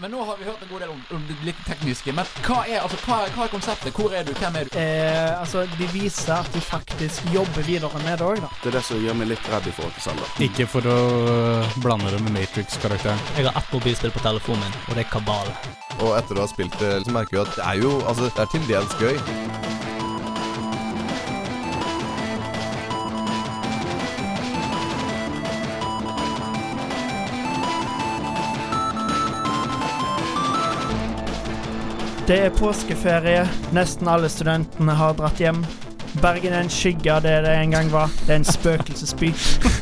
Men nå har vi hørt en god del om, om det litt tekniske. Men hva er, altså, hva, hva er konseptet? Hvor er du? Hvem er du? Eh, altså, de viser at de faktisk jobber videre med det òg, da. Det er det som gjør meg litt redd i forhold til Selda. Ikke for å blande det med Matrix-karakteren. Jeg har ett mobilspill på telefonen min, og det er Kabal. Og etter å ha spilt det, så merker vi at det er jo Altså, det er til dels gøy. Det er påskeferie. Nesten alle studentene har dratt hjem. Bergen er en skygge av det det en gang var. Det er en spøkelsesby.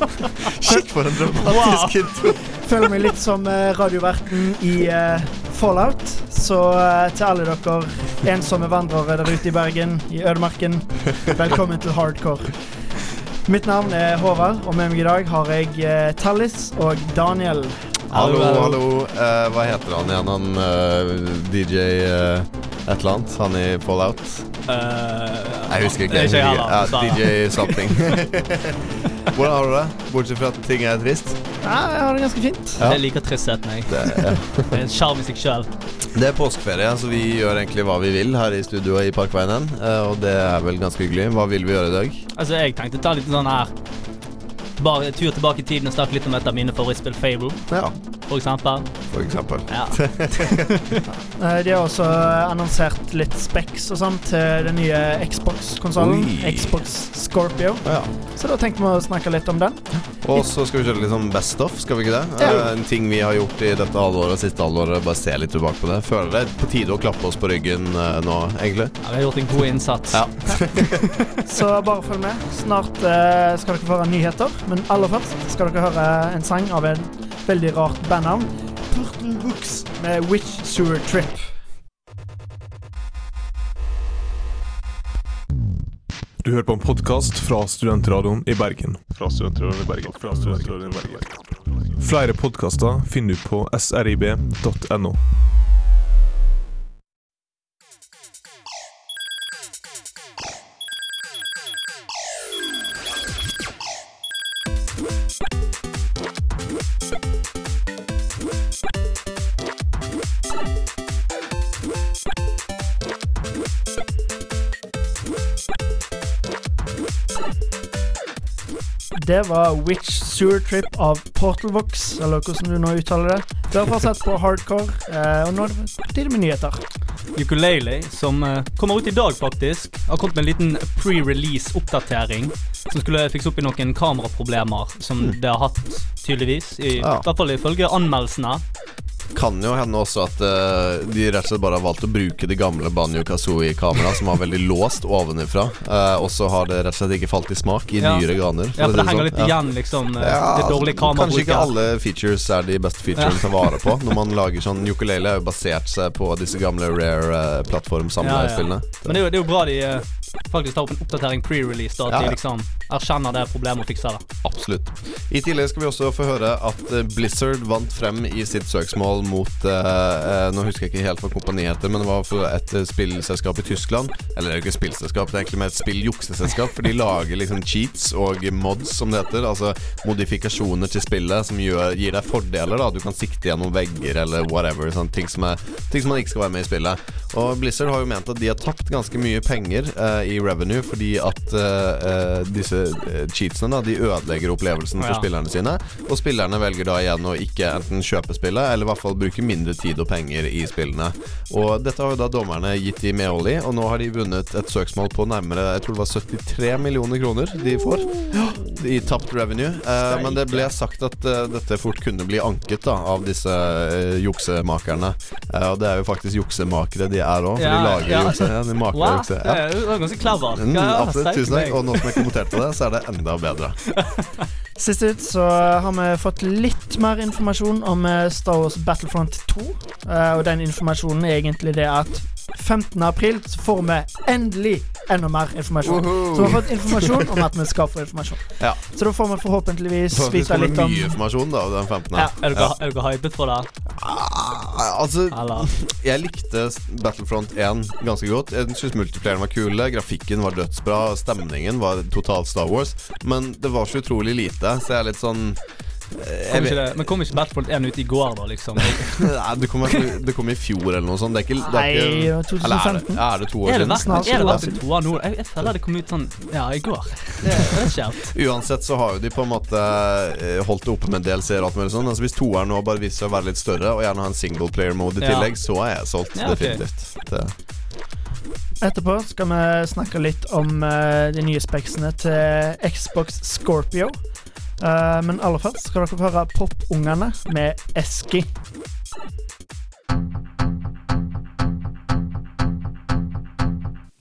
Shit, for en dramatisk intro. Føler meg litt som eh, radioverten i eh, Fallout. Så eh, til alle dere ensomme vandrere der ute i Bergen, i ødemarken, velkommen til hardcore. Mitt navn er Håvard, og med meg i dag har jeg Tallis og Daniel. Hallo, hallo. Uh, hva heter han igjen, han uh, DJ uh, et eller annet? Han i Fallout? Jeg husker ikke. Ikke jeg heller, ja. DJ something. Hvordan har du det? Bortsett fra at ting er trist? Ja, jeg har det ganske fint. Ja. Jeg liker tristheten, jeg. Det, ja. Det er en sjarm i seg sjøl. det er påskeferie, så vi gjør egentlig hva vi vil her i studioet i Parkveien. eh, Og det er vel ganske hyggelig. Hva vil vi gjøre i dag? Altså, jeg tenkte å ta litt sånn her Bare tur tilbake i tiden og snakke litt om et av mine favorittspill, Fable, Ja, for eksempel. for eksempel. Ja. Eh, De har også annonsert litt specs og sånn til den nye Xbox-konsollen. Xbox Scorpio. Ja. Så da tenkte vi å snakke litt om den. Og så skal vi kjøre litt sånn Best Off, skal vi ikke det? Ja. Eh, En ting vi har gjort i dette halvåret og siste halvåret, bare se litt tilbake på det. Føler det er på tide å klappe oss på ryggen eh, nå, egentlig. Ja, Vi har gjort en god innsats. Ja. Så bare følg med. Snart eh, skal dere få høre nyheter. Men aller først skal dere høre en sang av en veldig rart bandnavn. Purple Books med Witch Sewer Trip. Du hører på en podkast fra Studentradioen i Bergen. Fra Studentradioen i Bergen. Fra Studentradioen i Bergen. Flere podkaster finner du på srib.no. Det var Witch Sewer Trip av Portalvox, eller hvordan du nå uttaler det. Du har fortsatt på hardcore, eh, og nå er det tid med nyheter. Ukulele, som eh, kommer ut i dag, faktisk, har kommet med en liten pre-release-oppdatering. Som skulle fikse opp i noen kameraproblemer som det har hatt, tydeligvis. I, Ja. hvert fall ifølge anmeldelsene. Kan jo hende også at uh, de rett og slett bare har valgt å bruke det gamle Banjo Kazooie-kameraet, som var veldig låst ovenifra, uh, og så har det rett og slett ikke falt i smak i Ja. nyere ganer. Ja, for det det henger sånn. litt igjen, liksom. eh, Ja, det dårlige Kanskje ikke alle features er de beste featurene ta vare på. Når man lager sånn Ukulele er jo basert seg på disse gamle rare plattform-samlespillene. Men det er, jo, det er jo bra de faktisk tar opp en oppdatering pre-release, da. At Ja, ja. de liksom erkjenner det problemet og fikser det. Absolutt. I tillegg skal vi også få høre at Blizzard vant frem i sitt søksmål mot eh, eh, Nå husker jeg ikke helt hva kompaniet heter, men det var for et eh, spillselskap i Tyskland. Eller det er jo ikke spillselskap, det er egentlig mer et spilljukseselskap. For de lager liksom cheats og mods, som det heter. Altså modifikasjoner til spillet som gjør, gir deg fordeler. da Du kan sikte gjennom vegger eller whatever. Sånn, ting, som er, ting som man ikke skal være med i spillet. Og Blizzard har jo ment at de har tapt ganske mye penger uh, i revenue fordi at eh, disse cheatsene da De ødelegger opplevelsen for Ja. spillerne sine. Og spillerne velger da igjen å ikke enten kjøpe spillet, eller i hvert fall bruke mindre tid og penger i spillene. Og dette har jo da dommerne gitt de medhold i, og nå har de vunnet et søksmål på nærmere Jeg tror det var 73 millioner kroner de får i tapt revenue. Uh, men det ble sagt at dette fort kunne bli anket da av disse juksemakerne. Og det er jo faktisk juksemakere de er òg, for Ja, de lager ja. jukse. Ja, de maker Wow, jukse. Ja. er jo ganske clever. Mm, Ja, absolutt, tusen takk. Og nå som jeg kommenterte det, så er det enda bedre. Sist ut så har vi fått litt mer informasjon om eh, Star Wars Battlefront 2. eh, Og den informasjonen er egentlig det at 15. april så får vi endelig enda mer informasjon. Så vi har fått informasjon om at vi skal få informasjon. Ja. Så da får vi forhåpentligvis vite litt om mye informasjon da den 15. Ja, Er dere, ja. dere hypet for det? Ah, Altså, Eller? jeg likte Battlefront 1 ganske godt. Jeg syns multiplayeren var kule, grafikken var dødsbra, stemningen var totalt Star Wars. Men det var så utrolig lite, så jeg er litt sånn Kom ikke det, men kom ikke Battlefront 1 ut i går, da, liksom? Nei, det kom, det kom i fjor eller noe sånt. Det er ikke, det er ikke det var Eller er det, er det to år Er det siden? er det to år nå? Jeg, jeg føler det kom ut sånn Ja, i går. Det er det er ikke. Uansett så har jo de på en måte eh, holdt det oppe med DLC-er og alt mulig sånn. Altså Hvis toeren nå bare viser seg å være litt større, og gjerne ha en single player mode i Ja. tillegg, så er jeg solgt. Ja, okay. Definitivt. Det. Etterpå skal vi snakke litt om eh, de nye speksene til Xbox Scorpio. Eh, men aller først skal dere få høre Popungene med Eski.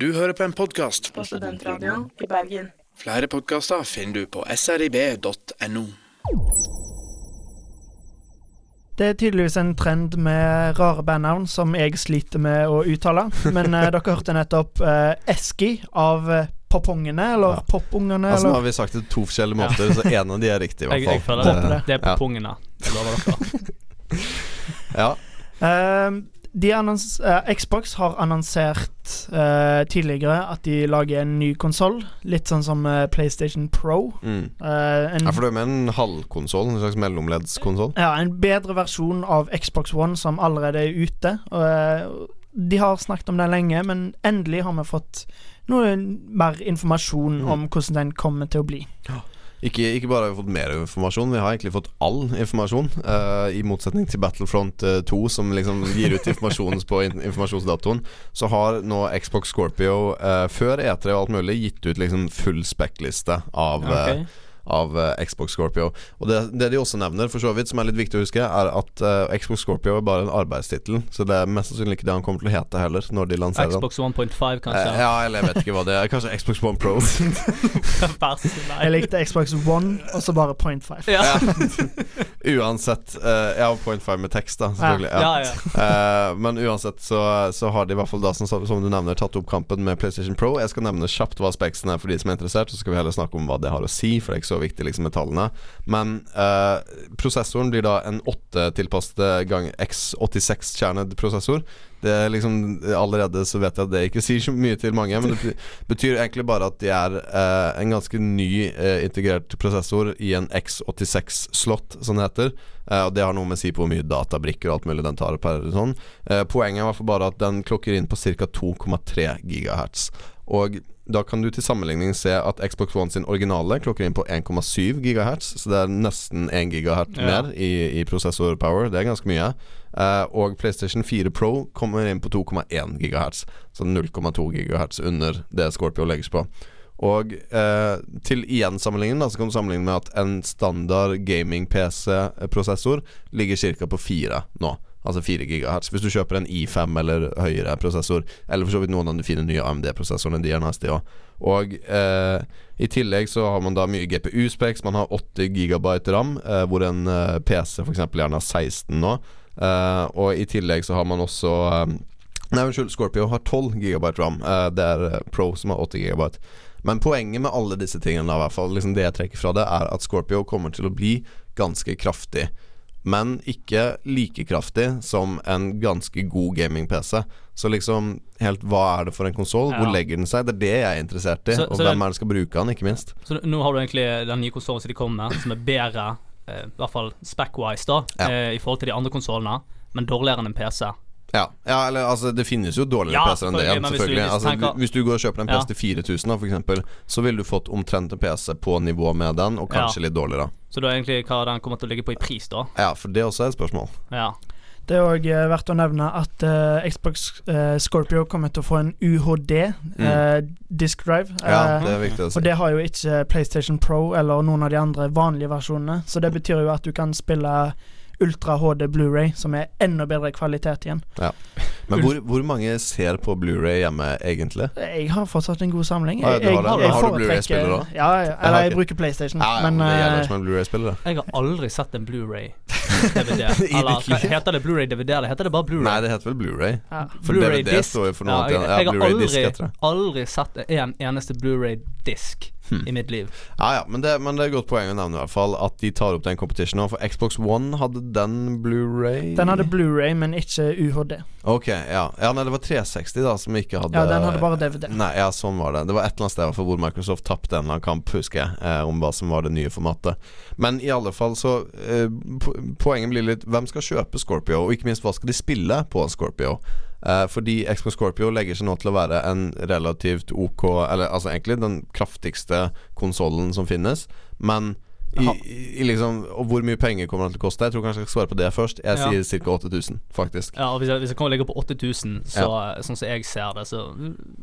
Du hører på en podkast. på Studentradioen i Bergen. Flere podkaster finner du på srib.no. Det er tydeligvis en trend med rare bandnavn som jeg sliter med å uttale. Men eh, dere hørte nettopp eh, Eski av Popongene, eller Ja. Popungene, Altså Nå har vi sagt det to forskjellige måter, så en av de er riktig, i hvert hvert jeg fall. føler det. det. Det er på Ja. Jeg lover dere. Ja. Uh, de annons eh, Xbox har annonsert uh, tidligere at de lager en ny konsoll. Litt sånn som eh, PlayStation Pro. Mm. Eh, en, ja, for det er med en halvkonsoll, en slags mellomleddskonsoll. ja, en bedre versjon av Xbox One som allerede er ute. Eh, de har snakket om det lenge, men endelig har vi fått noe mer informasjon Mm. om hvordan den kommer til å bli. Ikke, ikke bare har vi fått mer informasjon, vi har egentlig fått all informasjon. Uh, I motsetning til Battlefront eh, 2, som liksom gir ut informasjon på in informasjonsdatoen, så har nå Xbox Scorpio uh, før E3 og alt mulig gitt ut liksom full spekkliste av uh, Ok. Av eh, Xbox Scorpio. Og det, det de også nevner, for så vidt, som er litt viktig å huske, er at eh, Xbox Scorpio er bare en arbeidstittel. Så det er mest sannsynlig ikke det han kommer til å hete heller, når de lanserer den. Xbox 1.5, Eh, kanskje? ja, eller jeg vet ikke hva det er. Kanskje Xbox One Pro. Jeg likte Xbox One, og så bare Point 5. Ja. Uansett Jeg Ja, point five med tekst, da, selvfølgelig. Ja. Ja, ja. Eh, men uansett så, så har de i hvert fall da som, som du nevner tatt opp kampen med PlayStation Pro. Jeg skal nevne kjapt hva Spexen er for de som er interessert, så skal vi heller snakke om hva det har å si, for det er ikke så viktig liksom med tallene. Men eh, prosessoren blir da en 8-tilpasset gang X86-kjernet prosessor. Det er liksom Allerede så vet jeg at det ikke sier så mye til mange, men det betyr egentlig bare at de er eh, en ganske ny eh, integrert prosessor i en X86-slott, som det heter. Eh, og det har noe med å si på hvor mye databrikker og alt mulig den tar per sånn. Eh, poenget er bare at den klokker inn på ca. 2,3 gigahertz. Og da kan du til sammenligning se at Xbox One sin originale klokker inn på 1,7 gigahertz, så det er nesten 1 gigahertz Ja. mer i, i prosessor power. Det er ganske mye. Uh, og PlayStation 4 Pro kommer inn på 2,1 gigahertz, så 0,2 gigahertz under det Scorpio legges på. Og eh, til igjen sammenligning da, så kan du sammenligne med at en standard gaming-PC-prosessor ligger ca. på 4 nå. Altså 4 GHz. Hvis du kjøper en I5 eller høyere prosessor, eller for så vidt noen av de fine nye AMD-prosessorene, de er nasty òg. Og eh, i tillegg så har man da mye GPU-speks. Man har 8 GB RAM, eh, hvor en eh, PC f.eks. gjerne har 16 nå. Eh, og i tillegg så har man også eh, Nei, unnskyld, Scorpio har 12 GB RAM. Eh, det er Pro som har 8 GB. Men poenget med alle disse tingene, i hvert fall liksom det jeg trekker fra det, er at Scorpio kommer til å bli ganske kraftig. Men ikke like kraftig som en ganske god gaming-PC. Så liksom, helt hva er det for en konsoll? Ja. Hvor legger den seg? Det er det jeg er interessert i. Så- og så hvem er det som skal bruke den, ikke minst. Så nå har du egentlig den nye konsollen som de kommer med, som er bedre, eh, i hvert fall spec-wise, da, Ja. eh, i forhold til de andre konsollene, men dårligere enn en PC. Ja, ja eller altså Det finnes jo dårligere Ja, PC-er enn det. igjen, hvis du- selvfølgelig hvis du altså, tenker- Hvis du går og kjøper en Ja. PC til 4000, da, for eksempel, så ville du fått omtrent en PC på nivå med den, og kanskje litt dårligere. Så da er egentlig hva den kommer til å ligge på i pris, da. Ja, for det også er et spørsmål. Ja. Det er òg verdt å nevne at uh, Xbox uh, Scorpio kommer til å få en UHD eh, disk drive. Mm. Ja, eh, det er viktig å si. og det har jo ikke PlayStation Pro eller noen av de andre vanlige versjonene. Så det betyr jo at du kan spille Ultra HD Blu-ray, som er enda bedre kvalitet igjen. Men hvor, hvor mange ser på Blu-ray hjemme, egentlig? Jeg har fortsatt en god samling. Ah, ja, du har jeg Har du Blu-ray-spiller da? Ja, ja, eller jeg bruker PlayStation. Ja, ja, men men det eh, gjelder som en Blu-ray-spiller. Jeg har aldri sett en Blu-ray DVD. Eller heter det Blu-ray DVD, eller heter det bare Blu-ray? Nei, det heter vel Blu-ray. Ja. For Blu-ray DVD står jo for noe Ja, jeg, jeg, jeg har aldri, aldri sett en eneste Blu-ray-disk Hmm. i mitt liv. Ja, ja, men det, men det er et godt poeng å nevne i hvert fall at de tar opp den competitionen. For Xbox One hadde den Blu-ray Den hadde Blu-ray, men ikke UHD. Ok, ja. ja. Nei, det var 360 da som ikke hadde Ja, den hadde bare DVD. Nei, ja, sånn var det. Det var et eller annet sted hvor Microsoft tapte en eller annen kamp, husker jeg, eh, om hva som var det nye formatet. Men i alle fall så eh, po Poenget blir litt hvem skal kjøpe Scorpio, og ikke minst hva skal de spille på Scorpio? Eh, fordi Xbox Scorpio legger seg nå til å være en relativt ok Eller altså egentlig den kraftigste konsollen som finnes, men i, i, liksom Og hvor mye penger kommer den til å koste? Jeg tror kanskje jeg skal svare på det først. Jeg Ja. sier ca. 8000, faktisk. Ja, og Hvis jeg, hvis jeg kommer ligger på 8000, så, sånn som jeg ser det, så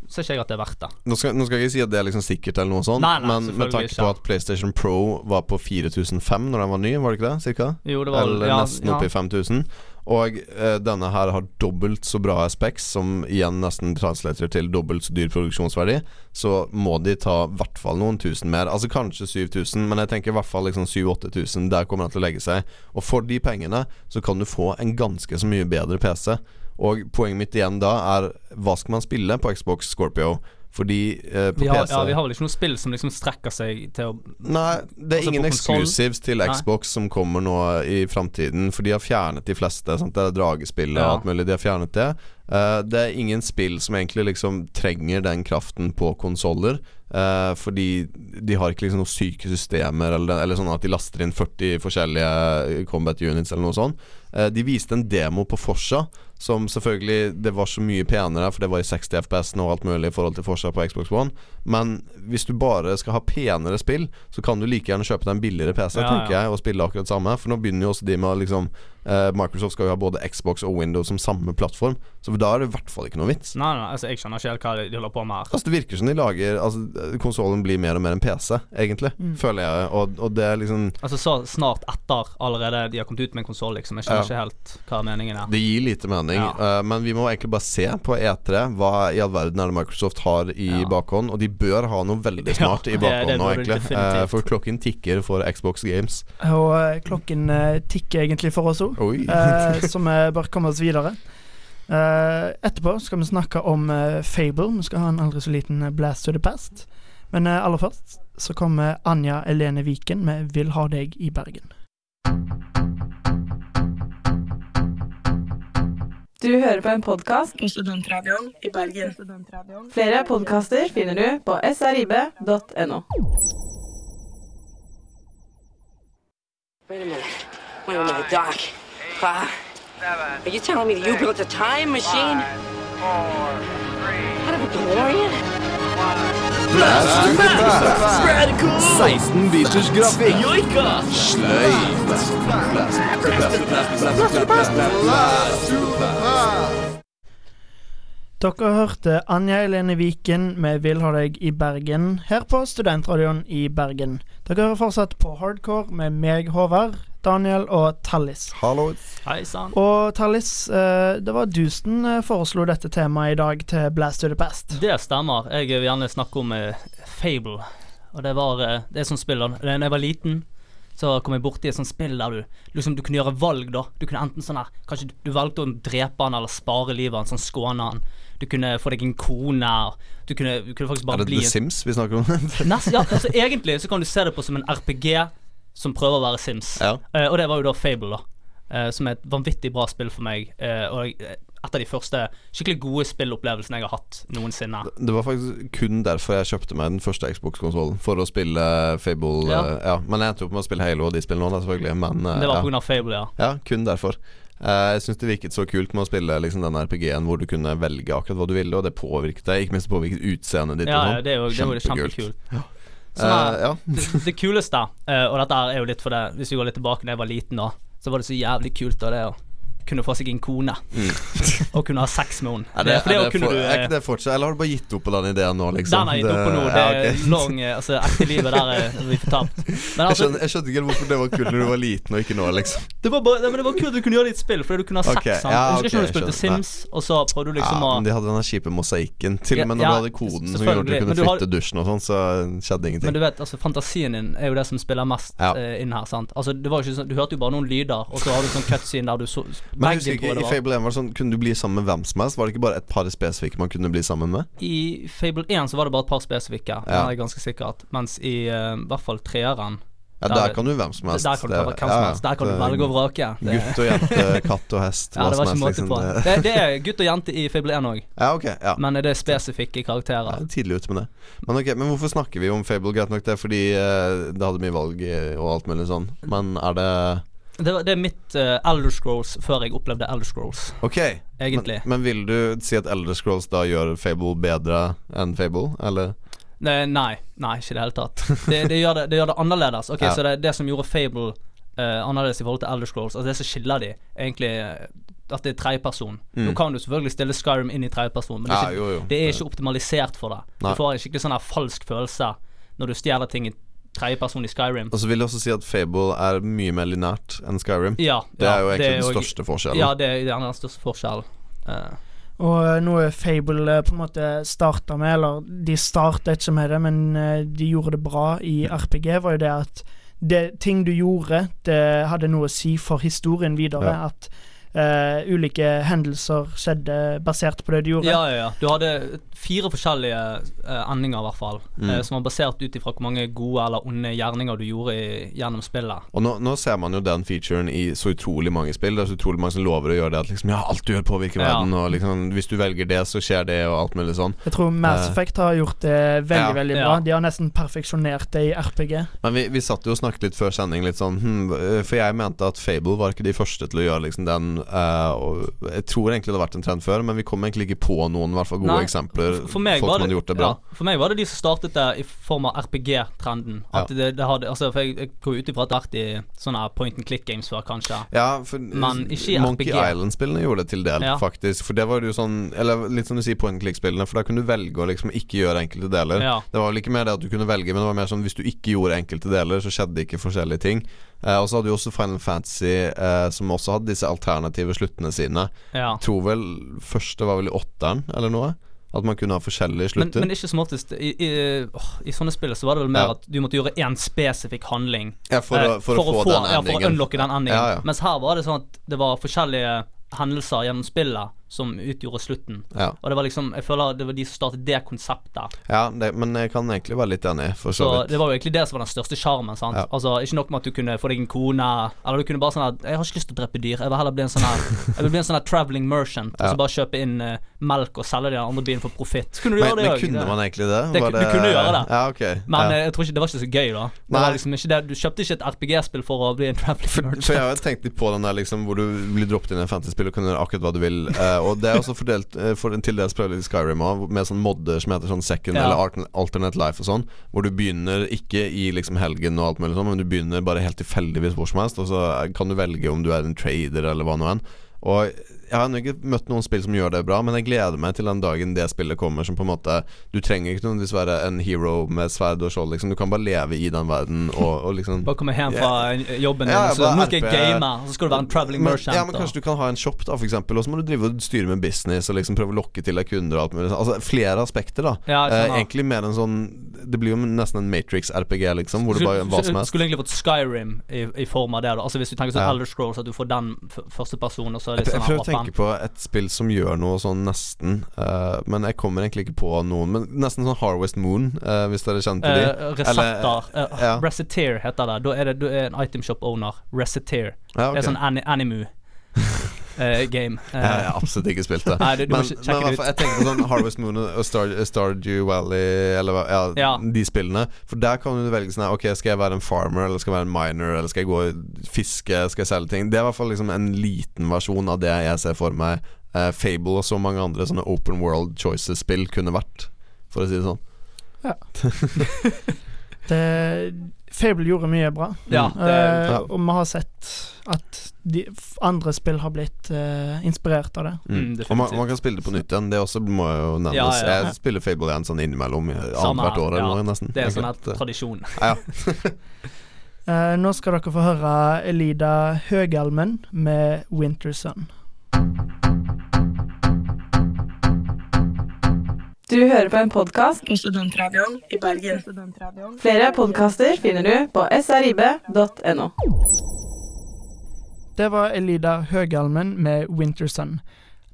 ser ikke jeg at det er verdt det. Nå skal, nå skal jeg ikke si at det er liksom sikkert, eller noe sånt Nei, nei, men med tanke på at PlayStation Pro var på 4005 når den var ny, var det ikke det? Cirka? Jo, det var Eller ja, nesten ja. oppe i 5000. Og eh, denne her har dobbelt så bra specs, som igjen nesten translater til dobbelt så dyr produksjonsverdi. Så må de ta i hvert fall noen tusen mer. Altså kanskje 7000, men jeg tenker i hvert fall liksom 7000-8000. Der kommer den til å legge seg. Og for de pengene så kan du få en ganske så mye bedre PC. Og poenget mitt igjen da er hva skal man spille på Xbox Scorpio? Fordi eh, på Vi har, PC ja, vi har vel ikke noe spill som liksom strekker seg til å Nei, det er Altså, ingen exclusives til Nei. Xbox som kommer nå i framtiden. For de har fjernet de fleste. Sant? Det er dragespillet Ja. og alt mulig. De har fjernet det. Eh, det er ingen spill som egentlig liksom trenger den kraften på konsoller. eh, fordi de har ikke liksom noen syke systemer, eller, eller sånn at de laster inn 40 forskjellige combat units eller noe sånt. Eh, de viste en demo på Forsa, som selvfølgelig Det var så mye penere, for det var i 60 FPS og alt mulig i forhold til forskjell på Xbox One. Men hvis du bare skal ha penere spill, så kan du like gjerne kjøpe deg en billigere PC, Ja, tenker jeg, og spille akkurat samme. For nå begynner jo også de med å liksom Microsoft skal jo ha både Xbox og Windows som samme plattform, så da er det i hvert fall ikke noe vits. Nei, nei, altså jeg skjønner ikke helt hva de holder på med her. Altså Det virker som de lager Altså konsollen blir mer og mer en PC, egentlig, Mm. føler jeg. Og, og det er liksom Altså Så snart etter allerede de har kommet ut med en konsoll, liksom. Jeg skjønner Ja. ikke helt hva meningen er. Det gir lite mening, Ja. uh, men vi må egentlig bare se på E3. Hva i all verden er det Microsoft har i Ja. bakhånd? Og de bør ha noe veldig Ja, smart i bakhånd det nå, egentlig. Eh, for klokken tikker for Xbox Games. Og uh, klokken eh, tikker egentlig for oss òg, Oi. eh, så vi bør komme oss videre. Eh, etterpå skal vi snakke om eh, Fable. Vi skal ha en aldri så liten blast to the past. Men aller først så kommer Anja Elene Viken med 'Vil ha deg i Bergen'. Du hører på en podkast på Studentradioen i Bergen. Flere podkaster finner du på srib.no. Wait a minute. Wait a minute, Doc. Uh, are you telling me that you built a time machine? Out of a DeLorean? 16 biters grafikk. Dere hørte Anja Elene Viken med 'Vil ha deg i Bergen' her på Studentradioen i Bergen. Dere hører fortsatt på Hardcore med meg, Håvard, Daniel og Tallis. Hallo. Hei sann. Og Tallis, eh, det var du som eh, foreslo dette temaet i dag til Blast to the Past. Det stemmer. Jeg vil gjerne snakke om eh, Fable. Og det var Det som spiller spill da jeg var liten, så kom jeg borti et sånt spill der du liksom Du kunne gjøre valg, da. Du kunne enten sånn her Kanskje du, valgte å drepe han eller spare livet hans, sånn skåne han. Du kunne få deg en kone. Du kunne, du kunne faktisk Er det bli The en Sims vi snakker om? Nest, ja, altså Egentlig så kan du se det på som en RPG som prøver å være Sims. ja. Uh, og det var jo da Fable, da. Uh, som er et vanvittig bra spill for meg. Uh, og et av de første skikkelig gode spillopplevelsene jeg har hatt noensinne. Det var faktisk kun derfor jeg kjøpte meg den første Xbox-konsollen. For å spille Fable. Ja. ja. Men jeg endte opp med å spille Halo og de spillene nå, selvfølgelig. Men Det var ja. på grunn av Fable, ja. Ja, kun derfor. Jeg syns det virket så kult med å spille liksom den RPG-en hvor du kunne velge akkurat hva du ville, og det påvirket deg. Ikke minst påvirket utseendet ditt. Ja, og ja, sånn. det jo det jo Kjempekult. kjempekult. Eh, Er- ja. det, det kuleste, uh, og dette er jo litt for det Hvis vi går litt tilbake da jeg var liten, da, så var det så jævlig kult da det å kunne få seg en kone. og kunne ha sex med henne. Er, det, For det er, det kunne for, du er eh, ikke det fortsatt Eller har du bare gitt opp på den ideen nå, liksom? Den har jeg gitt opp på nå. Det er ja, okay. long, Altså, ekte livet der er vi fortapt. Men altså, jeg skjønte ikke hvorfor det var kult når du var liten, og ikke nå, liksom. det var, bare, men det var kult du kunne gjøre det i et spill, fordi du kunne ha sex. Okay. ja, husker ikke når du spilte skjønner. Sims, og så prøvde du liksom ja, å men de hadde den kjipe mosaikken. Til og med når ja, du hadde koden som gjorde at du kunne du flytte har- dusjen og sånn, så skjedde ingenting. Men du vet, altså fantasien din er jo det som spiller mest Ja. uh, inn her. sant? Altså det var ikke sånn Du hørte jo bare noen lyder, og så har du sånn cutscene der du så Men jeg husker ikke, jeg I. Fable 1 var det sånn Kunne du bli sammen med hvem som helst? Var det ikke bare et par spesifikke man kunne bli sammen med? I Fable 1 så var det bare et par spesifikke, Ja. er ganske sikkert. Mens i uh, hvert fall treeren Ja, Der- der kan du hvem som helst. Der kan du hvem som helst. Der kan du velge og vrake. Gutt og jente, katt og hest, Ja, det var ikke måte Liksom. på. Det- Det, er gutt og jente i Fable 1 òg, Ja, ok. Ja. men det er spesifikke karakterer. Ja, tidlig ute med det. Men ok, men hvorfor snakker vi om Fable? Greit nok det fordi eh, det hadde mye valg eh, og alt mulig sånn. Men er det Det, det er mitt uh, Elder Scrolls før jeg opplevde Elder Scrolls, Ok. egentlig. Men, men vil du si at Elder Scrolls da gjør Fable bedre enn Fable, eller? Nei, nei, nei, ikke i det hele tatt. Det, det, gjør det, gjør det annerledes. Ok, Ja. Så det det som gjorde Fable uh, annerledes i forhold til Elder Scrolls, altså det som skiller de, egentlig eh, at det er tredjeperson. Mm. Nå kan du selvfølgelig stille Skyrim inn i tredjeperson, men det er, ikke, jo, jo. det er ikke optimalisert for det. Nei. Du får en skikkelig sånn her falsk følelse når du stjeler ting i tredjeperson i Skyrim. Og så vil jeg også si at Fable er mye mer linært enn Skyrim. Ja, Det ja, er jo egentlig den jo- største forskjellen. Ja, det er gjerne den største forskjellen. Uh. Og nå noe Fable eh, på en måte starta med, eller de starta ikke med det, men eh, de gjorde det bra i RPG, var jo det at det, ting du gjorde, det hadde noe å si for historien videre. Ja. At eh, ulike hendelser skjedde basert på det du gjorde. Ja, ja, ja. Du hadde fire forskjellige uh, endinger, i hvert fall. Mm. uh, som var basert ut ifra hvor mange gode eller onde gjerninger du gjorde i, gjennom spillet. Og nå, nå ser man jo den featuren i så utrolig mange spill. Det er så utrolig mange som lover å gjøre det. At liksom, ja, alt du gjør påvirker Ja. verden, og liksom, hvis du velger det, så skjer det, og alt mulig sånn. Jeg tror Mass Effect har gjort det veldig ja. veldig Ja. bra. De har nesten perfeksjonert det i RPG. Men vi, vi satt jo og snakket litt før sending, litt sånn hm, For jeg mente at Fable var ikke de første til å gjøre liksom den og Jeg tror egentlig det har vært en trend før, men vi kom egentlig ikke på noen fall gode Nei, eksempler. For, meg folk var det, gjort det bra. Ja, for meg var det de som startet det i form av RPG-trenden. Ja. det, det hadde Altså, for jeg, jeg går ut ifra at det har vært i sånne point and click games før, kanskje. Ja, for Men ikke i Monkey. Island-spillene gjorde det til del, Ja. faktisk. For det var jo sånn Eller litt som du sier, point and click-spillene, for da kunne du velge å liksom ikke gjøre enkelte deler. Det var vel ikke mer det at du kunne velge, men det var mer sånn hvis du ikke gjorde enkelte deler, så skjedde ikke forskjellige ting. Uh, og så hadde du også Final Fantasy, uh, som også hadde disse alternative sluttene sine. Ja. Tror vel første var vel i åtteren, eller noe? At man kunne ha forskjellige slutter. men ikke som oftest I, i, åh, I sånne spill så var det vel mer Ja. at du måtte gjøre én spesifikk handling ja, for, eh, å, for, å få, den ja, for å endingen. unlocke den endingen. Mens her var det sånn at det var forskjellige hendelser gjennom spillet som utgjorde slutten. Ja, Og det var liksom Jeg føler det var de som startet det konseptet. ja det, men jeg kan egentlig være litt enig, for så Så vidt. det var jo egentlig det som var den største sjarmen. sant? Ja. Altså Ikke nok med at du kunne få deg en kone, eller du kunne bare sånn at 'Jeg har ikke lyst til å drepe dyr, jeg vil heller bli en sånn her Jeg vil bli en sånn her traveling merchant, og så bare kjøpe inn eh, melk og selge de andre bilene for profitt. Kunne du Men, gjøre det men òg. kunne man egentlig det? Det- Var du kunne gjøre det. Ja, okay. Men ja. eh, jeg tror ikke det var ikke så gøy, da. Det var liksom ikke det Du kjøpte ikke et RPG-spill for å bli en traveling For, merchant. for jeg har tenkt litt på den der liksom hvor du blir droppet inn i en fantasy-spill og kan gjøre akkurat hva du vil. Uh, og det er også fordelt uh, for, til dels prøvd i Skyrim òg, med sånn modder som heter sånn second Ja. eller alternate life og sånn. Hvor du begynner ikke i liksom helgen og alt mulig sånn, men du begynner bare helt tilfeldigvis hvor som helst. Og så kan du velge om du er en trader eller hva nå enn. Og jeg har ikke møtt noen spill som gjør det bra, men jeg gleder meg til den dagen det spillet kommer som på en måte Du trenger ikke nødvendigvis være en hero med sverd og skjold, liksom. Du kan bare leve i den verden og, og liksom Bare komme hjem fra jobben din, Ja, så nå skal jeg game, så skal du være en traveling men, merchant. Ja, men kanskje du kan ha en shop, da, for eksempel, og så må du drive og styre med business og liksom prøve å lokke til deg kunder og alt mulig. sånn. Altså flere aspekter, da. Ja, eh, egentlig mer en sånn Det blir jo nesten en Matrix-RPG, liksom, hvor du bare hva som helst. Skulle egentlig fått Skyrim i, i form av det. da Altså Hvis du tenker sånn Ja. Elder Scrolls, at du får den første personen, og så er det jeg tenke på et spill som gjør noe sånn nesten, Uh, men jeg kommer egentlig ikke på noen. Men nesten sånn Harvest Moon, uh, hvis dere kjenner til de. Eh, Resetter. Eller, eh, ja. Reseteer heter det. Da er det du er en itemshop owner. Reseteer. Ja, okay. Det er sånn ani animu eh, game. Uh, Jeg har absolutt ikke spilt det. Nei, du- du men, men hvert fall, jeg tenker på sånn Harvest Moon og Star, Stardew Valley, eller ja, Ja. de spillene. For der kan du velge sånn Ok, skal jeg være en farmer, eller skal jeg være en miner, eller skal jeg gå og fiske, skal jeg selge ting? Det er i hvert fall liksom en liten versjon av det jeg ser for meg uh, Fable og så mange andre sånne open world choices-spill kunne vært, for å si det sånn. Ja. Det, Fable gjorde mye bra. Ja, Eh, ja. og vi har sett at de andre spill har blitt uh, inspirert av det. Mm. Mm, og man, man kan spille det på nytt igjen. Det også må jo nevnes. Ja, ja, ja. Jeg spiller Fable igjen sånn innimellom annethvert år eller ja. noe, nesten. Det er sånn her tradisjon. Ja. Eh, nå skal dere få høre Elida Høgelmen med 'Winter Sun'. Du hører på en podkast på Studentradioen i Bergen. Flere podkaster finner du på srib.no. Det var Elida Høgalmen med 'Wintersun'.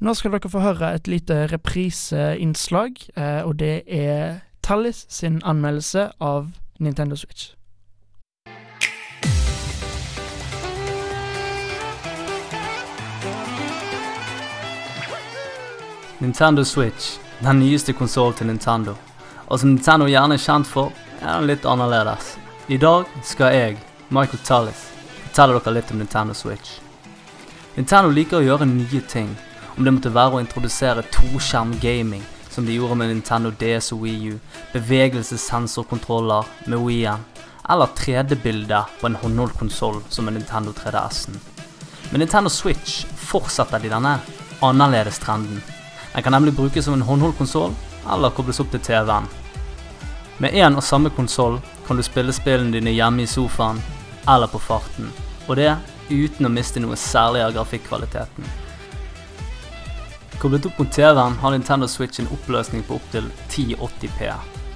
Nå skal dere få høre et lite repriseinnslag, eh, og det er Tallis sin anmeldelse av Nintendo Switch. Nintendo Switch, den nyeste konsollen til Nintendo. Og som Nintendo gjerne er kjent for, er den litt annerledes. I dag skal jeg, Michael Tallis, fortelle dere litt om Nintendo Switch. Nintendo liker å gjøre nye ting, om det måtte være å introdusere toskjerm gaming, som de gjorde med Nintendo DS og Wii U, bevegelsessensorkontroller med Wii-en, eller 3D-bilde på en håndholdt konsoll som en Nintendo 3DS-en. Med Nintendo Switch fortsetter de denne annerledes trenden. Den kan nemlig brukes som en håndholdt konsoll, eller kobles opp til TV-en. Med én og samme konsoll kan du spille spillene dine hjemme i sofaen eller på farten, og det uten å miste noe særlig av grafikkvaliteten. Koblet opp mot TV-en har Nintendo Switch en oppløsning på opptil 1080p,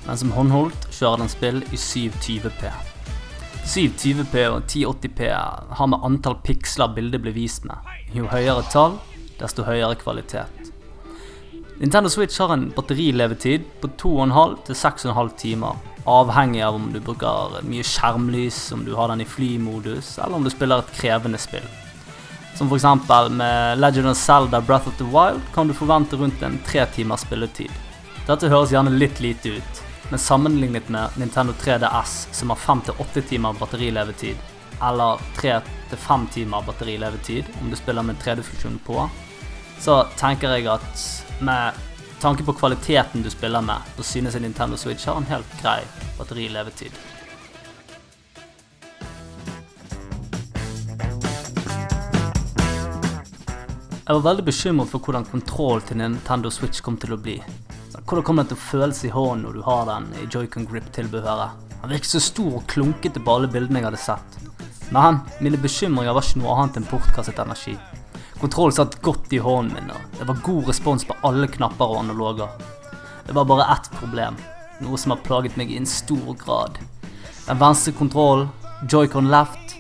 men som håndholdt kjører den spill i 720p. 720p og 1080p har med antall piksler bildet blir vist med. Jo høyere tall, desto høyere kvalitet. Nintendo Switch har en batterilevetid på 2,5 til 6,5 timer, avhengig av om du bruker mye skjermlys, om du har den i flymodus, eller om du spiller et krevende spill. Som f.eks. med Legend of Zelda Breath of the Wild kan du forvente rundt en tre timers spilletid. Dette høres gjerne litt lite ut, men sammenlignet med Nintendo 3DS, som har 5-8 timer batterilevetid, eller 3-5 timer batterilevetid om du spiller med 3D-funksjonen på, så tenker jeg at med tanke på kvaliteten du spiller med, så synes jeg Nintendo Switch har en helt grei batterilevetid. Jeg var veldig bekymret for hvordan kontrollen til Nintendo Switch kom til å bli. Hvordan kommer den til å føles i hånden når du har den i Joy-Con Grip-tilbehøret? Den virket så stor og klunkete på alle bildene jeg hadde sett. Men mine bekymringer var ikke noe annet enn bortkastet energi. Kontrollen satt godt i hånden min, og det var god respons på alle knapper og analoger. Det var bare ett problem, noe som har plaget meg i en stor grad. Den venstre kontrollen, Joy-Con left,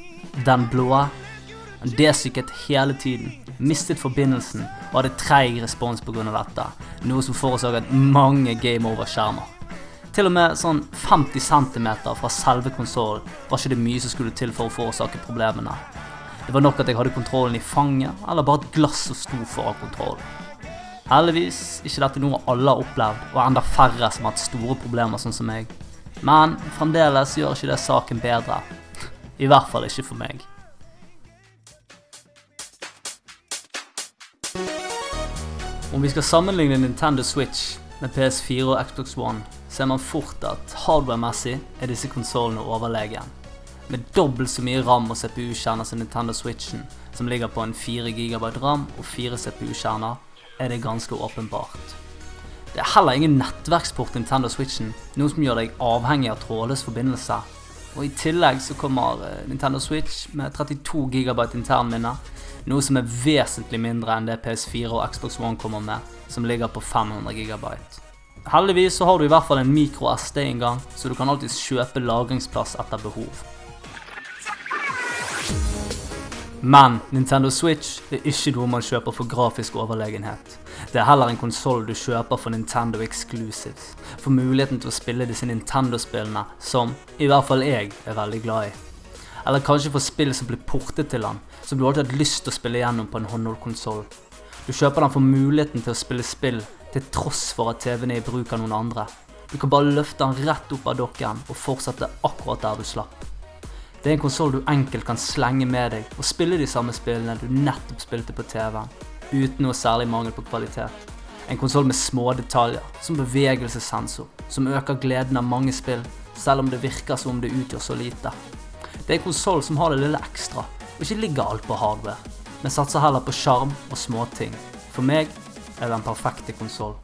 den blå, den desykket hele tiden, mistet forbindelsen og hadde treig respons pga. dette, noe som forårsaket mange game over-skjermer. Til og med sånn 50 cm fra selve konsollen var ikke det mye som skulle til for å forårsake problemene. Det var nok at jeg hadde kontrollen i fanget, eller bare et glass som sto foran kontrollen. Heldigvis ikke dette noe alle har opplevd, og enda færre som har hatt store problemer sånn som meg. Men fremdeles gjør ikke det saken bedre. I hvert fall ikke for meg. Om vi skal sammenligne Nintendo Switch med PS4 og Xbox One, ser man fort at hardware-messig er disse konsollene overlegen. Med dobbelt så mye RAM og CPU-kjerner som Nintendo Switchen, som ligger på en 4 GB RAM og 4 CPU-kjerner, er det ganske åpenbart. Det er heller ingen nettverksport Nintendo Switchen, noe som gjør deg avhengig av trådløs forbindelse. Og I tillegg så kommer eh, Nintendo Switch med 32 GB internminne, noe som er vesentlig mindre enn det PS4 og Xbox One kommer med, som ligger på 500 GB. Heldigvis så har du i hvert fall en micro SD-inngang, så du kan alltids kjøpe lagringsplass etter behov. Men Nintendo Switch er ikke noe man kjøper for grafisk overlegenhet. Det er heller en konsoll du kjøper for Nintendo Exclusives, for muligheten til å spille disse Nintendo-spillene som i hvert fall jeg er veldig glad i. Eller kanskje for spill som blir portet til den, som du alltid har lyst til å spille gjennom på en håndholdt konsoll. Du kjøper den for muligheten til å spille spill til tross for at TV-en er i bruk av noen andre. Du kan bare løfte den rett opp av dokken og fortsette akkurat der du slapp. Det er en konsoll du enkelt kan slenge med deg og spille de samme spillene du nettopp spilte på TV-en, uten noe særlig mangel på kvalitet. En konsoll med små detaljer, som bevegelsessensor, som øker gleden av mange spill, selv om det virker som om det utgjør så lite. Det er en konsoll som har det lille ekstra, og ikke ligger alt på hardware, men satser heller på sjarm og småting. For meg er det den perfekte konsoll.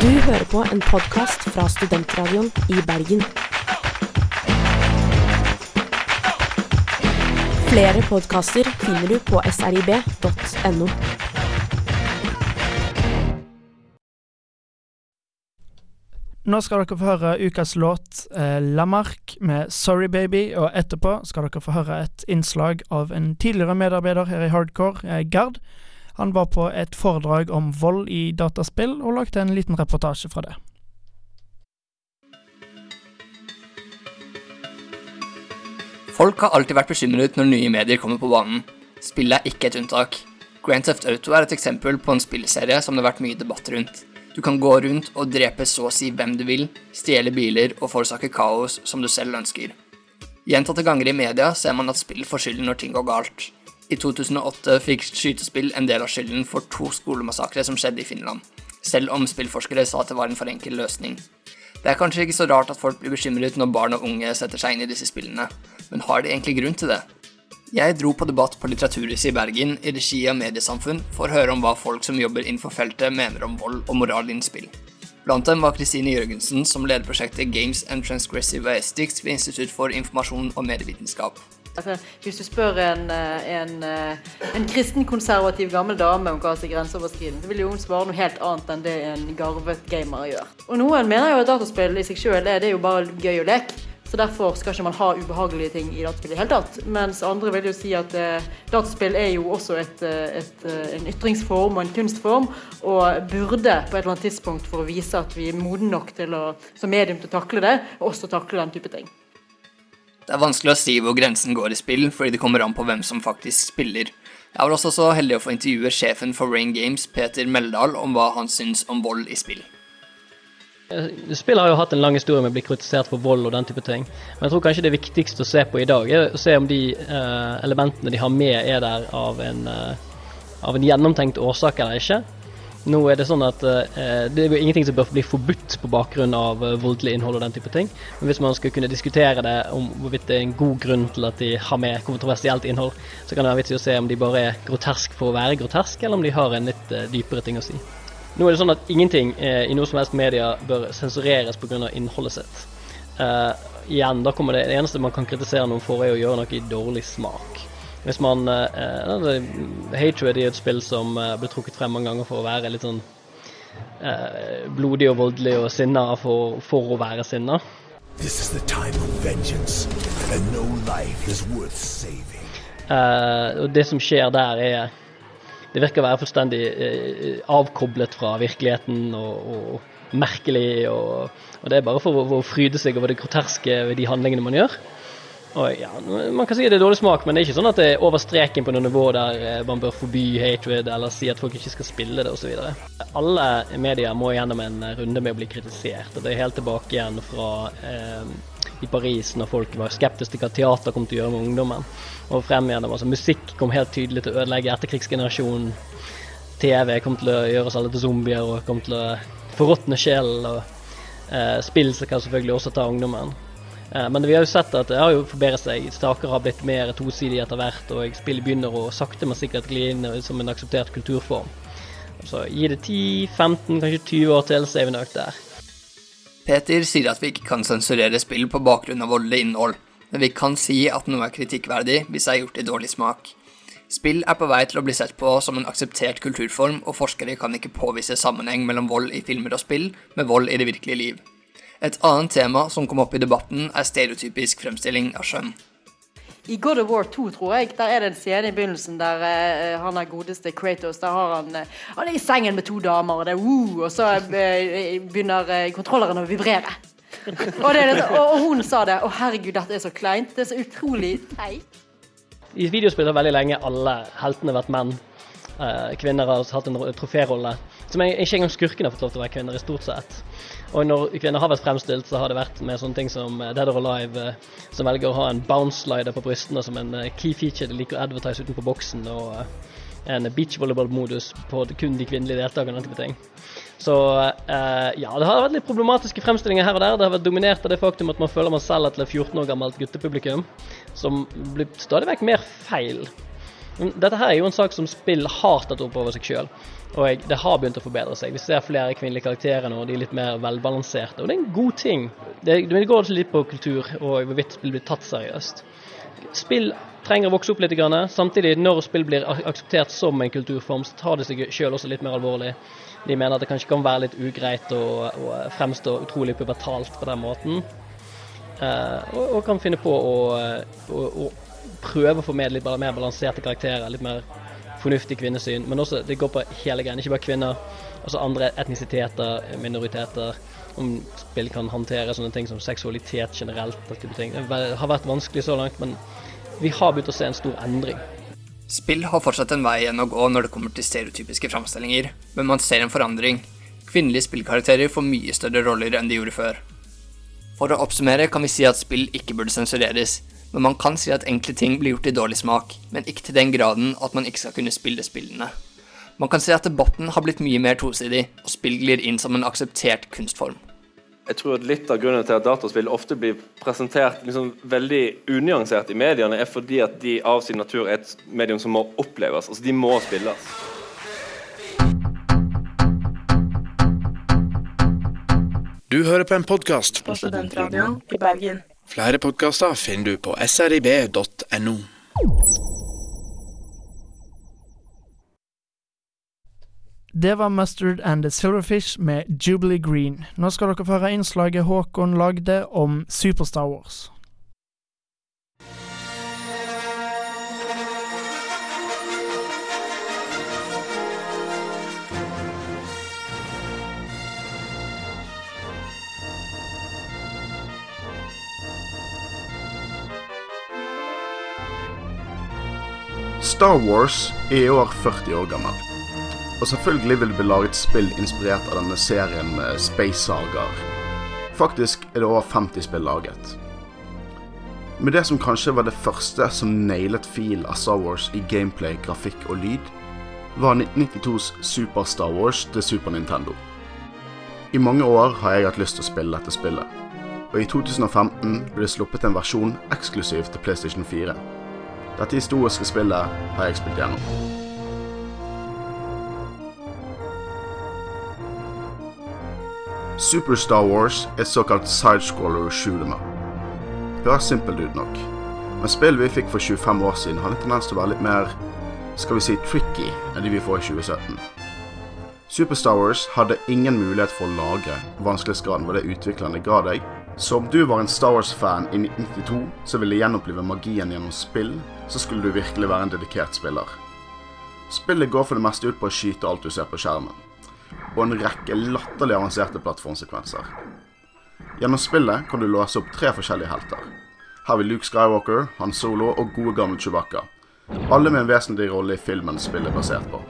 Du hører på en podkast fra Studentradioen i Bergen. Flere podkaster finner du på srib.no. Nå skal dere få høre ukas låt eh, Lamarck med 'Sorry Baby', og etterpå skal dere få høre et innslag av en tidligere medarbeider her i Hardcore, eh, Gard. Han var på et foredrag om vold i dataspill, og lagde en liten reportasje fra det. Folk har alltid vært bekymret når nye medier kommer på banen. Spillet er ikke et unntak. Grand Theft Auto er et eksempel på en spillserie som det har vært mye debatt rundt. Du kan gå rundt og drepe så å si hvem du vil, stjele biler og forårsake kaos som du selv ønsker. Gjentatte ganger i media ser man at spill får skylden når ting går galt. I 2008 fikk skytespill en del av skylden for to skolemassakre som skjedde i Finland, selv om spillforskere sa at det var en for enkel løsning. Det er kanskje ikke så rart at folk blir bekymret når barn og unge setter seg inn i disse spillene, men har de egentlig grunn til det? Jeg dro på debatt på Litteraturhuset i Bergen i regi av Mediesamfunn for å høre om hva folk som jobber innenfor feltet mener om vold og moral innen spill. Blant dem var Kristine Jørgensen, som leder prosjektet Games and Transgressive Aesthetics ved Institutt for informasjon og medievitenskap. Altså, hvis du spør en, eh, en, eh, en kristen, konservativ gammel dame om hva som er grenseoverskridende, så vil jo hun svare noe helt annet enn det en garvet gamer gjør. Og noen mener jo at dataspill i seg sjøl er det jo bare gøy å leke. Så derfor skal ikke man ha ubehagelige ting i dataspill i det hele tatt. Mens andre vil jo si at eh, dataspill er jo også et, eh, et, eh, en ytringsform og en kunstform, og burde på et eller annet tidspunkt for å vise at vi er moden nok til å, som medium til å takle det, også takle den type ting. Det er vanskelig å si hvor grensen går i spill, fordi det kommer an på hvem som faktisk spiller. Jeg var også så heldig å få intervjue sjefen for Rain Games, Peter Meldal, om hva han syns om vold i spill. Spill har jo hatt en lang historie med å bli kritisert for vold og den type ting. Men jeg tror kanskje det viktigste å se på i dag, er å se om de uh, elementene de har med, er der av en, uh, av en gjennomtenkt årsak eller ikke. Nå er det sånn at uh, det er jo ingenting som bør bli forbudt på bakgrunn av eh, voldelig innhold og den type ting. Men hvis man skal kunne diskutere det om hvorvidt det er en god grunn til at de har med kontroversielt innhold, så kan det være vits i å se om de bare er grotesk for å være grotesk, eller om de har en litt eh, dypere ting å si. Nå er det sånn at ingenting eh, i noe som helst media bør sensureres pga. innholdet sitt. Eh, igjen, da kommer det, det eneste man kan kritisere noen for, er å gjøre noe i dårlig smak. Hvis man uh, Hatred er et spill som eh, ble trukket frem mange ganger for å være litt sånn uh, blodig og voldelig og sinna for, for å være sinna. This is the time of vengeance, and no life is worth saving. og det som skjer der, er det virker å være fullstendig eh, avkoblet fra virkeligheten og, og merkelig. Og, og, det er bare for å, å fryde seg over det groteske ved de handlingene man gjør. Og ja, Man kan si det er dårlig smak, men det er ikke sånn at det er over streken på noe nivå der eh, man bør forby hatred eller si at folk ikke skal spille det osv. Alle medier må gjennom en runde med å bli kritisert. og Det er helt tilbake igjen fra eh, i Paris når folk var skeptiske til hva teater kom til å gjøre med ungdommen. Og frem igjennom, altså Musikk kom helt tydelig til å ødelegge etterkrigsgenerasjonen. TV kom til å gjøre oss alle til zombier og kom til å forråtne sjelen. Og eh, spill kan selvfølgelig også ta ungdommen. Eh, men vi har jo sett at det har jo forbedret seg. Staker har blitt mer tosidige etter hvert, og spill begynner å sakte, men sikkert gli inn som en akseptert kulturform. Så gi det 10-15, kanskje 20 år til, så er vi nok der. Peter sier at vi ikke kan sensurere spill på bakgrunn av voldelig innhold, men vi kan si at noe er kritikkverdig hvis det er gjort i dårlig smak. Spill er på vei til å bli sett på som en akseptert kulturform, og forskere kan ikke påvise sammenheng mellom vold i filmer og spill med vold i det virkelige liv. Et annet tema som kom opp i debatten, er stereotypisk fremstilling av skjønn. I God of War 2, tror jeg, der er det en scene i begynnelsen der uh, han er godeste Kratos Der har han uh, Han er i sengen med to damer, og det er uh, og så uh, begynner kontrolleren å vibrere. og, det, og, og, hun sa det. Å, herregud, dette er så kleint. Det er så utrolig teit. I videospill har veldig lenge alle heltene vært menn. kvinner har hatt en troférolle. Som ikke engang skurkene har fått lov til å være kvinner, i stort sett. Og når kvinner har vært fremstilt, så har det vært med sånne ting som eh, Dead or Alive, eh, som velger å ha en bounce-slider på brystene som en eh, key feature de liker å advertise utenfor boksen, og en beach volleyball-modus på kun de kvinnelige deltakerne. type ting. Så ja, det har vært litt problematiske fremstillinger her og der. Det har vært dominert av det faktum at man føler man selger til et 14 år gammelt guttepublikum, som blir stadig vekk mer feil. Dette her er jo en sak som spill har tatt opp over seg sjøl, og det har begynt å forbedre seg. Vi ser flere kvinnelige karakterer nå, og de er litt mer velbalanserte, og det er en god ting. Det, det går litt på kultur og hvorvidt spill blir tatt seriøst. Spill trenger å vokse opp litt, samtidig når spill blir akseptert som en kulturform, så tar det seg sjøl også litt mer alvorlig. De mener at det kanskje kan være litt ugreit å, å fremstå utrolig pubertalt på den måten. Eh, og, og kan finne på å, å, å prøve å få med litt mer balanserte karakterer, litt mer fornuftig kvinnesyn. Men også, det går på hele greien, ikke bare kvinner. Altså andre etnisiteter, minoriteter. Om spill kan håndtere sånne ting som seksualitet generelt. Det har vært vanskelig så langt, men vi har begynt å se en stor endring. Spill har fortsatt en vei igjen å gå når det kommer til stereotypiske framstillinger, men man ser en forandring. Kvinnelige spillkarakterer får mye større roller enn de gjorde før. For å oppsummere kan vi si at spill ikke burde sensureres, men man kan si at enkle ting blir gjort i dårlig smak, men ikke til den graden at man ikke skal kunne spille spillene. Man kan si at debatten har blitt mye mer tosidig, og spill glir inn som en akseptert kunstform. Jeg tror at litt av grunnen til at dataspill ofte blir presentert liksom veldig unyansert i mediene, er fordi at de av sin natur er et medium som må oppleves. Altså, de må spilles. Du hører på en podkast På Studentradioen i Bergen. Flere podkaster finner du på srib.no. Det var Mustard and the Silverfish med Jubilee Green. Nå skal dere få høre innslaget Håkon lagde om Super Star Wars. Star Wars er i år 40 år gammel. Og selvfølgelig vil det bli laget spill inspirert av denne serien med Space Sagaer. Faktisk er det over 50 spill laget. Med det som kanskje var det første som nailet fil av Star Wars i gameplay, grafikk og lyd, var 1992s Super Star Wars til Super Nintendo. I mange år har jeg hatt lyst til å spille dette spillet, og i 2015 ble det sluppet en versjon eksklusivt til PlayStation 4. Dette historiske spillet har jeg spilt gjennom. Super Star Wars er et såkalt sidescroller shootermer. Høres simpelt ut nok, men spillet vi fikk for 25 år siden, har en tendens til å være litt mer skal vi si tricky enn de vi får i 2017. Super Star Wars hadde ingen mulighet for å lagre vanskelighetsgraden hvor det utviklerne ga deg. Så om du var en Star Wars-fan i 1992 som ville gjenopplive magien gjennom spill, så skulle du virkelig være en dedikert spiller. Spillet går for det meste ut på å skyte alt du ser på skjermen, og en rekke latterlig avanserte plattformsekvenser. Gjennom spillet kan du låse opp tre forskjellige helter. Her har vi Luke Skywalker, Han Solo og gode gamle Chewbacca. Alle med en vesentlig rolle i filmen spillet er basert på.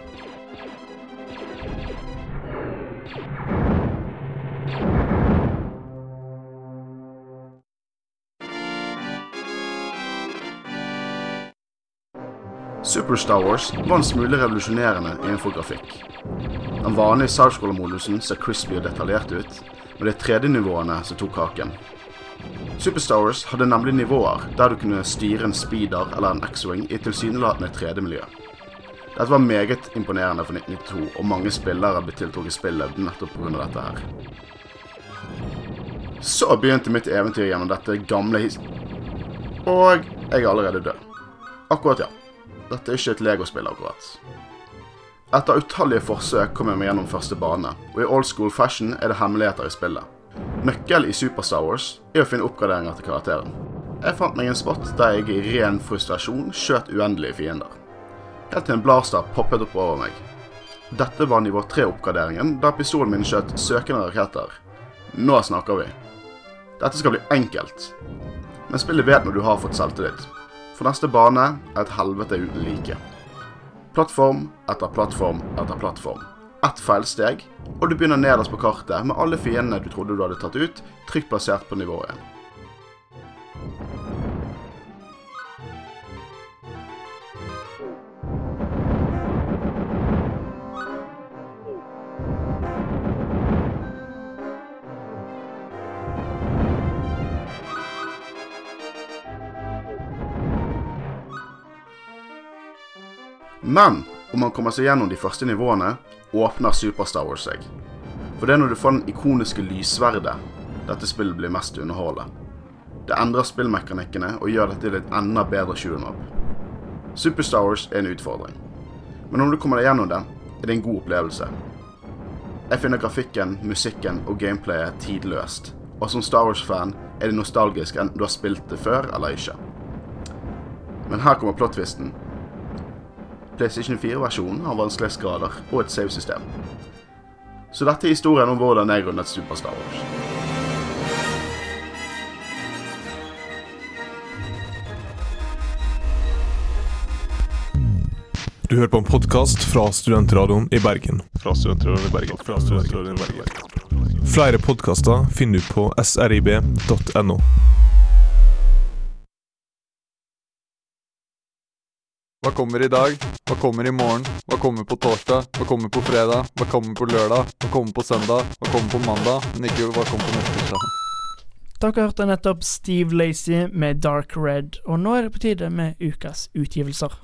Super Star Wars var en smule revolusjonerende innenfor grafikk. Den vanlige sidescroller-modusen ser crispy og detaljert ut, men det er 3D-nivåene som tok kaken. Super Star Wars hadde nemlig nivåer der du kunne styre en speeder eller en X-wing i tilsynelatende 3D-miljø. Dette var meget imponerende for 1992, og mange spillere ble tiltrukket spillet nettopp pga. dette her. Så begynte mitt eventyr gjennom dette gamle his... Og jeg er allerede død. Akkurat, ja. Dette er ikke et legospill, akkurat. Etter utallige forsøk kom jeg meg gjennom første bane, og i old school fashion er det hemmeligheter i spillet. Nøkkel i Super Star Wars er å finne oppgraderinger til karakteren. Jeg fant meg en spot der jeg i ren frustrasjon skjøt uendelige fiender. Helt til en blaster poppet opp over meg. Dette var nivå 3-oppgraderingen, da pistolen min skjøt søkende raketter. Nå snakker vi. Dette skal bli enkelt. Men spillet vet når du har fått selvtillit. For neste bane er et helvete uten like. Plattform etter plattform etter plattform. Ett feilsteg, og du begynner nederst på kartet med alle fiendene du trodde du hadde tatt ut, trygt plassert på nivå Men om man kommer seg gjennom de første nivåene, åpner Super Star Wars seg. For det er når du får den ikoniske lyssverdet dette spillet blir mest underholdende. Det endrer spillmekanikkene og gjør dette til et enda bedre shoot 'em up. Super Star Wars er en utfordring, men om du kommer deg gjennom det, er det en god opplevelse. Jeg finner grafikken, musikken og gameplayet tidløst, og som Star Wars-fan er det nostalgisk enten du har spilt det før eller ikke. Men her kommer plot-twisten. PlayStation 4-versjonen har vanskelighetsgrader og et save-system. Så dette er historien om hvordan jeg rundet Super Star Wars. Du hører på en podkast fra Studentradioen i Bergen. Fra Studentradioen i Bergen. Fra Studentradioen i Bergen. Flere podkaster finner du på srib.no. Hva kommer i dag? Hva kommer i morgen? Hva kommer på torsdag? Hva kommer på fredag? Hva kommer på lørdag? Hva kommer på søndag? Hva kommer på mandag? Men ikke hva kommer på neste tirsdag. Dere hørte nettopp Steve Lacey med Dark Red, og nå er det på tide med ukas utgivelser.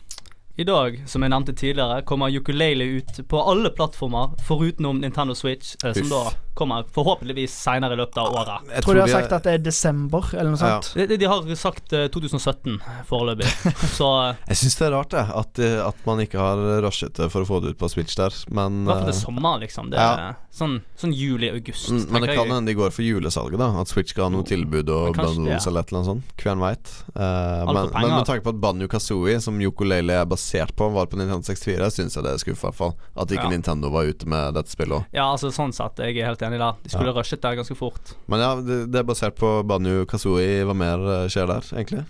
I dag, som jeg nevnte tidligere, kommer Ukulele ut på alle plattformer forutenom Nintendo Switch, eh, som Uff. da kommer forhåpentligvis senere i løpet av året. Jeg tror de har sagt at det er desember, eller noe sånt. De, de- har sagt eh, 2017 foreløpig, så eh, Jeg syns det er rart, det. At, eh, at man ikke har rushet det for å få det ut på Switch der. Men i hvert fall til sommeren, sommer, liksom. Det ja. Sånn, sånn juli-august. Mm, Men det kan hende de går for julesalget, da. At Switch skal ha noe tilbud og bundles eller et eller annet sånt. Hvem veit. Uh, men, men med tanke på at Banjo Kazooie, som Yokolele er basert på, var på Nintendo 64, syns jeg det er skuffa, i hvert fall. At ikke Ja. Nintendo var ute med dette spillet òg. Ja, altså sånn sett, jeg er helt enig der. De skulle Ja. rushet der ganske fort. Men ja, det, det er basert på Banjo Kazooie. Hva mer eh, skjer der, egentlig?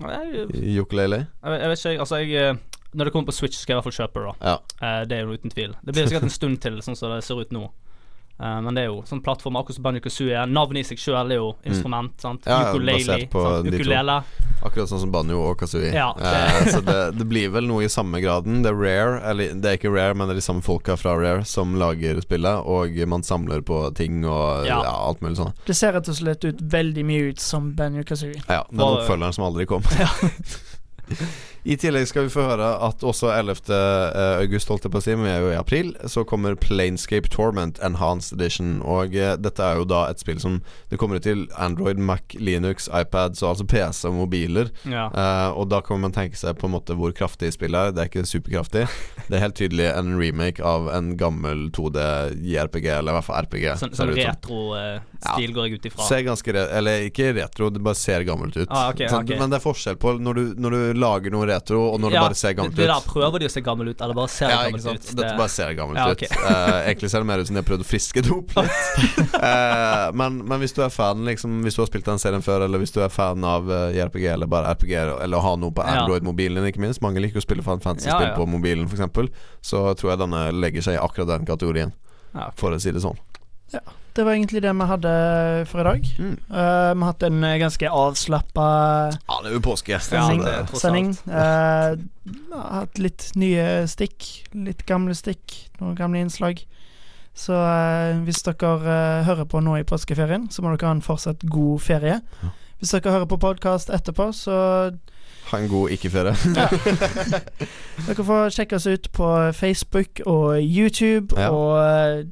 Jeg, I Yokolele? jeg, jeg vet ikke, altså jeg eh, Når det kommer på Switch, skal jeg i hvert fall kjøpe det. da Ja. Eh, Det er jo uten tvil. Det blir sikkert en stund til, sånn som det ser ut nå. Eh, men det er jo sånn plattform akkurat som Banjo Kazooie. Navnet i seg sjøl er jo instrument. Mm. Ja, ja, Ukulele. basert på sant? Ukulele. Akkurat sånn som Banjo og Kazooie. Ja, Eh, det- så det, det blir vel noe i samme graden. Det er Rare, eller det er ikke Rare, men det er de samme folka fra Rare som lager spillet, og man samler på ting og ja. Ja. alt mulig sånn. Det ser rett og slett ut veldig mye ut som Banjo Kazooie. Ja, den oppfølgeren som aldri kom. I tillegg skal vi få høre at også 11. august, holdt jeg på å si, men vi er jo i april, så kommer Planescape Torment Enhanced Edition. Og eh, dette er jo da et spill som Det kommer ut til Android, Mac, Linux, iPad, så altså PC og mobiler. Ja. Eh, og da kan man tenke seg på en måte hvor kraftig spillet er. Det er ikke superkraftig. Det er helt tydelig en remake av en gammel 2D JRPG, eller i hvert fall RPG. Sånn, sånn retro... ut retro-stil går jeg ut ifra. Ser ganske Eller ikke retro, det bare ser gammelt ut. Ah, okay, Sånn, ok. Men det er forskjell på når du, når du lager noe retro, og når det bare ser gammelt det, det ut. der prøver de å se gammel ut, eller bare ser ja, gammelt ut. Dette bare ser gammelt Ja, ut. ok. Eh, egentlig ser det mer ut som de har prøvd å friske det opp litt. uh, men, men hvis du er fan, liksom Hvis du har spilt den serien før, eller hvis du er fan av uh, JRPG, eller bare RPG, eller å ha noe på Android-mobilen ikke minst Mange liker å spille Fantasy-spill på mobilen, f.eks. Så tror jeg denne legger seg i akkurat den kategorien, for å si det sånn. Det var egentlig det vi hadde for i dag. Mm. Uh, vi har hatt en eh, ganske avslappa Ja, det er jo påske. sending. Ja, det sending. alt. Eh, vi har hatt litt nye stikk, litt gamle stikk, noen gamle innslag. Så uh, hvis dere hører på nå i påskeferien, så må dere ha en fortsatt god ferie. Hvis dere hører på podkast etterpå, så Ha en god ikke-ferie. Dere får sjekke oss ut på Facebook og YouTube Ja. og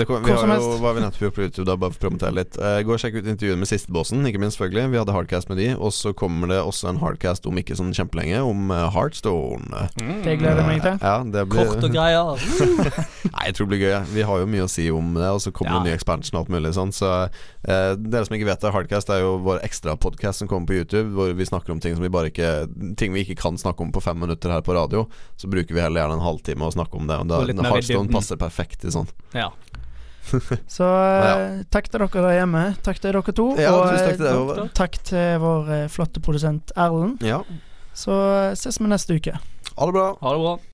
Det kom, vi som har jo, helst. var vi nettopp gjort på YouTube, da, bare for å promotere litt. Uh, gå og sjekk ut intervjuet med Sistebossen, ikke minst, selvfølgelig. Vi hadde hardcast med de. Og så kommer det også en hardcast om ikke sånn kjempelenge, om eh, Heartstone. Det gleder jeg meg til. Ja, det blir Kort og greier. Nei, jeg tror det blir gøy. Vi har jo mye å si om det, og så kommer Ja. det ny expansion og alt mulig sånn. Så uh, dere som ikke vet det, Hardcast er jo vår ekstra podkast som kommer på YouTube, hvor vi snakker om ting som vi bare ikke Ting vi ikke kan snakke om på fem minutter her på radio. Så bruker vi heller gjerne en halvtime å snakke om det. Og da, Og Heartstone passer perfekt i sånn. Ja. Så ja. takk til dere der hjemme. Takk til dere to. Ja, og takk til deg, eh, takk til vår eh, flotte produsent Erlend. Ja. Så eh, ses vi neste uke. Ha det bra. Ha det bra.